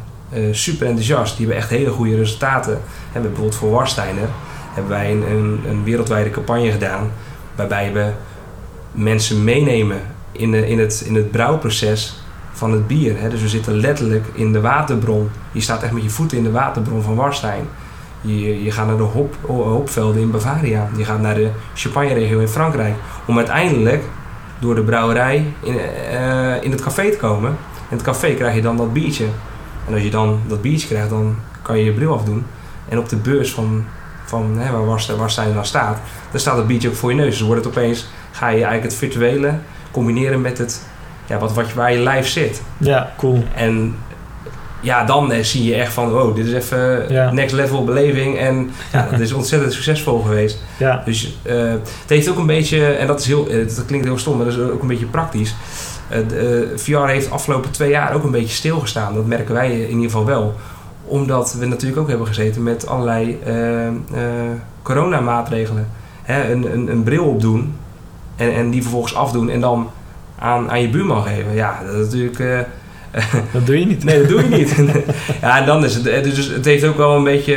super enthousiast. Die hebben echt hele goede resultaten. Hebben bijvoorbeeld voor Warsteiner hebben wij een, een, een wereldwijde campagne gedaan, waarbij we mensen meenemen in, de, in, het, in het brouwproces van het bier. Hè. Dus we zitten letterlijk in de waterbron. Je staat echt met je voeten in de waterbron van Warstein. Je, je gaat naar de hop, hopvelden in Bavaria. Je gaat naar de Champagne-regio in Frankrijk. Om uiteindelijk door de brouwerij in, eh, in het café te komen. In het café krijg je dan dat biertje. En als je dan dat biertje krijgt, dan kan je je bril afdoen. En op de beurs van, van hè, waar Warstein, Warstein dan staat, daar staat het biertje ook voor je neus. Dus wordt het opeens, ga je eigenlijk het virtuele combineren met het, ja, wat, wat je, waar je lijf zit. ja, cool. En ja, dan eh, zie je echt van, oh, dit is even Ja. next level beleving. En ja, dat is ontzettend succesvol geweest. Ja, Dus eh, het heeft ook een beetje, en dat, is heel, eh, dat klinkt heel stom, maar dat is ook een beetje praktisch. Eh, de, eh, VR heeft de afgelopen twee jaar ook een beetje stilgestaan. Dat merken wij in ieder geval wel. Omdat we natuurlijk ook hebben gezeten met allerlei eh, coronamaatregelen. Hè, een, een, een bril opdoen en, en die vervolgens afdoen en dan aan, aan je buurman geven. Ja, dat is natuurlijk... dat doe je niet. Nee, dat doe je niet. ja, en dan is het. Dus het heeft ook wel een beetje.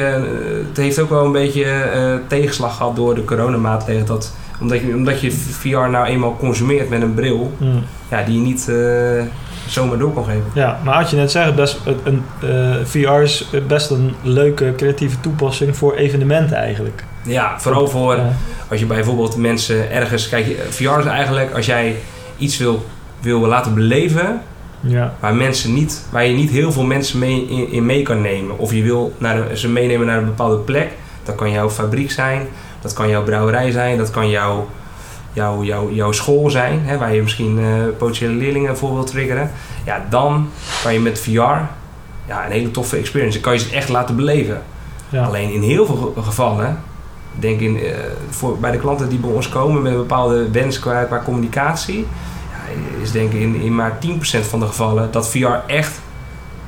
Het heeft ook wel een beetje tegenslag gehad door de coronamaatregelen. Dat, omdat, je, omdat je VR nou eenmaal consumeert met een bril, Hmm. ja, die je niet eh, zomaar door kan geven. Ja, maar had je net zeggen, best, een, eh, VR is best een leuke creatieve toepassing voor evenementen eigenlijk. Ja, vooral voor Ja. als je bijvoorbeeld mensen ergens. Kijk, VR is eigenlijk als jij iets wil, wil laten beleven. Ja, waar, mensen niet, waar je niet heel veel mensen mee, in, in mee kan nemen. Of je wil naar ze meenemen naar een bepaalde plek. Dat kan jouw fabriek zijn, dat kan jouw brouwerij zijn, dat kan jouw, jouw, jouw, jouw school zijn, hè, waar je misschien eh, potentiële leerlingen voor wilt triggeren. Ja, dan kan je met VR ja, een hele toffe experience. Dan kan je ze echt laten beleven. ja. Alleen in heel veel ge- gevallen, ik denk in, eh, voor, bij de klanten die bij ons komen met een bepaalde wens qua, qua communicatie, ja, is denk ik in, in maar 10% van de gevallen dat VR echt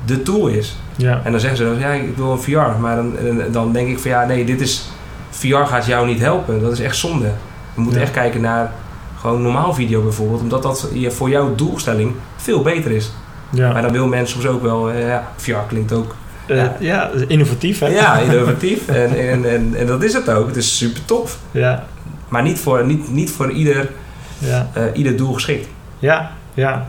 de tool is. ja. En dan zeggen ze, ja, ik wil een VR, maar dan, dan denk ik van ja, nee, dit is, VR gaat jou niet helpen. Dat is echt zonde. We moeten Ja. echt kijken naar gewoon normaal video bijvoorbeeld, omdat dat je- voor jouw doelstelling veel beter is. ja. Maar dan wil mensen soms ook wel, eh, ja, VR klinkt ook Eh, Ja. ja, innovatief hè? ja, innovatief. En, en, en, en dat is het ook. Het is super tof. Ja, Maar niet voor, niet, niet voor ieder, ja. eh, ieder doel geschikt. Ja, ja.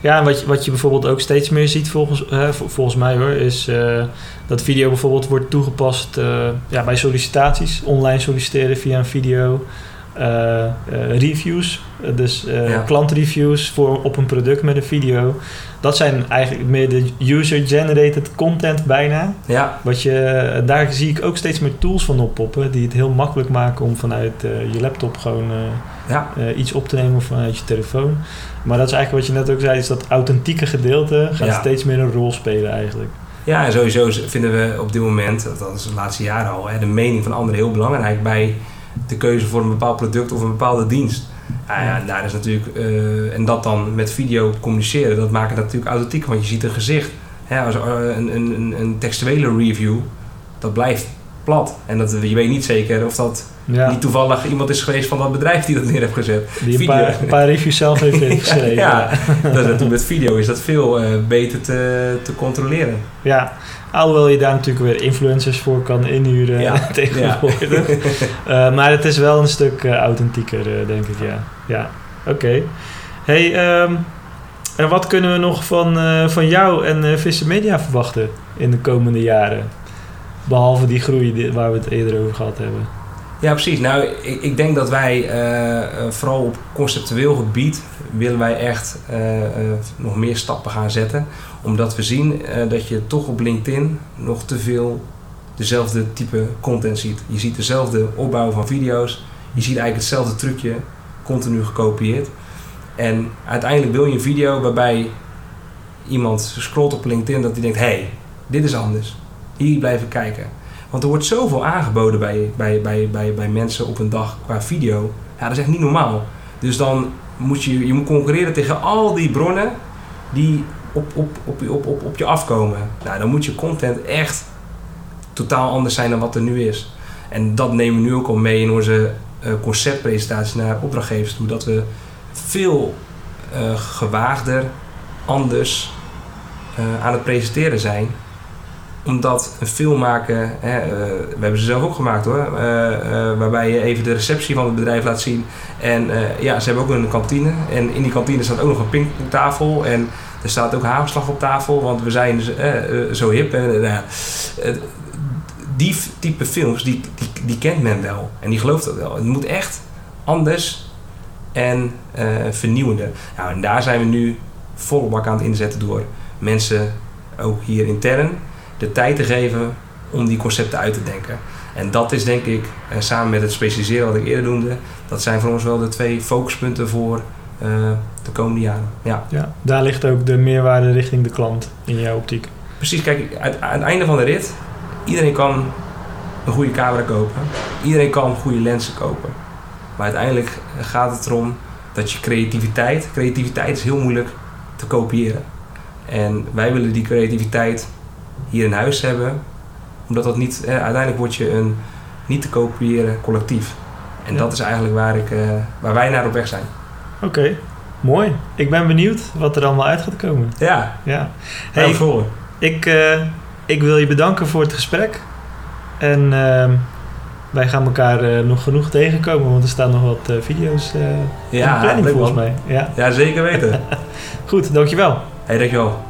Ja, en wat je, wat je bijvoorbeeld ook steeds meer ziet, volgens, vol- volgens mij hoor, is eh, dat video bijvoorbeeld wordt toegepast eh, ja, bij sollicitaties. Online solliciteren via een video. eh, reviews, dus Ja. klantreviews voor, op een product met een video. Dat zijn eigenlijk meer de user-generated content bijna. Ja, Wat je, daar zie ik ook steeds meer tools van oppoppen die het heel makkelijk maken om vanuit je laptop gewoon ja, eh, iets op te nemen vanuit je telefoon. Maar dat is eigenlijk wat je net ook zei, is dat authentieke gedeelte gaat Ja. steeds meer een rol spelen eigenlijk. ja, en sowieso vinden we op dit moment, dat is de laatste jaren al, hè, de mening van anderen heel belangrijk bij de keuze voor een bepaald product of een bepaalde dienst. Ja, ja, daar is natuurlijk, eh, en dat dan met video communiceren, dat maakt het natuurlijk authentiek, want je ziet een gezicht. Hè, als, eh, een, een, een, een textuele review, dat blijft plat. En dat, je weet niet zeker of dat Ja, niet toevallig iemand is geweest van dat bedrijf die dat neer heeft gezet. die een video. paar, een paar reviews zelf heeft geschreven. Ja, ja. dat met video is dat veel eh, beter te, te controleren. Ja, alhoewel je daar natuurlijk weer influencers voor kan inhuren Ja, tegenwoordig. Eh, maar het is wel een stuk eh, authentieker, denk ik, ja. Ja, oké. Hey, ehm, en wat kunnen we nog van, van jou en Vissen Media verwachten in de komende jaren? Behalve die groei waar we het eerder over gehad hebben. Ja, precies. Nou, ik, ik denk dat wij eh, eh, vooral op conceptueel gebied willen wij echt eh, nog meer stappen gaan zetten. Omdat we zien dat je toch op LinkedIn nog te veel dezelfde type content ziet. Je ziet dezelfde opbouw van video's. Je ziet eigenlijk hetzelfde trucje continu gekopieerd. En uiteindelijk wil je een video waarbij iemand scrolt op LinkedIn dat hij denkt: hé, hey, dit is anders. Hier blijven kijken. Want er wordt zoveel aangeboden bij, bij, bij, bij, bij mensen op een dag qua video. Ja, dat is echt niet normaal. Dus dan moet je, je moet concurreren tegen al die bronnen die op, op, op, op, op, op je afkomen. Nou, dan moet je content echt totaal anders zijn dan wat er nu is. En dat nemen we nu ook al mee in onze eh, conceptpresentatie naar opdrachtgevers toe. Dat we veel eh, gewaagder, anders eh, aan het presenteren zijn omdat een film maken, hè, eh, we hebben ze zelf ook gemaakt hoor, eh, eh, waarbij je even de receptie van het bedrijf laat zien. En ja, ze hebben ook een kantine. En in die kantine staat ook nog een pingpongtafel. En er staat ook hagelslag op tafel, want we zijn zo hip. En, eh, die type films, die, die, die kent men wel. En die gelooft dat wel. Het moet echt anders en vernieuwender. Nou, en daar zijn we nu bak aan het inzetten door mensen, ook hier intern, de tijd te geven om die concepten uit te denken. En dat is denk ik, eh, samen met het specialiseren wat ik eerder noemde, dat zijn voor ons wel de twee focuspunten voor eh, de komende jaren. Ja. Ja, daar ligt ook de meerwaarde richting de klant in jouw optiek. Precies, kijk, aan aan het einde van de rit, iedereen kan een goede camera kopen. Iedereen kan goede lenzen kopen. Maar uiteindelijk gaat het erom dat je creativiteit, creativiteit is heel moeilijk te kopiëren. En wij willen die creativiteit hier in huis hebben, omdat dat niet, eh, uiteindelijk word je een niet te kopiëren collectief. En Ja. dat is eigenlijk waar, ik, eh, waar wij naar op weg zijn. Oké, mooi. Ik ben benieuwd wat er allemaal uit gaat komen. Ja, Ja. hey, voor. ik, eh, ik wil je bedanken voor het gesprek. En ehm, wij gaan elkaar eh, nog genoeg tegenkomen, want er staan nog wat video's eh in de Ja, planning volgens mij. Ja. Ja, zeker weten. Goed, dankjewel. hey, dankjewel.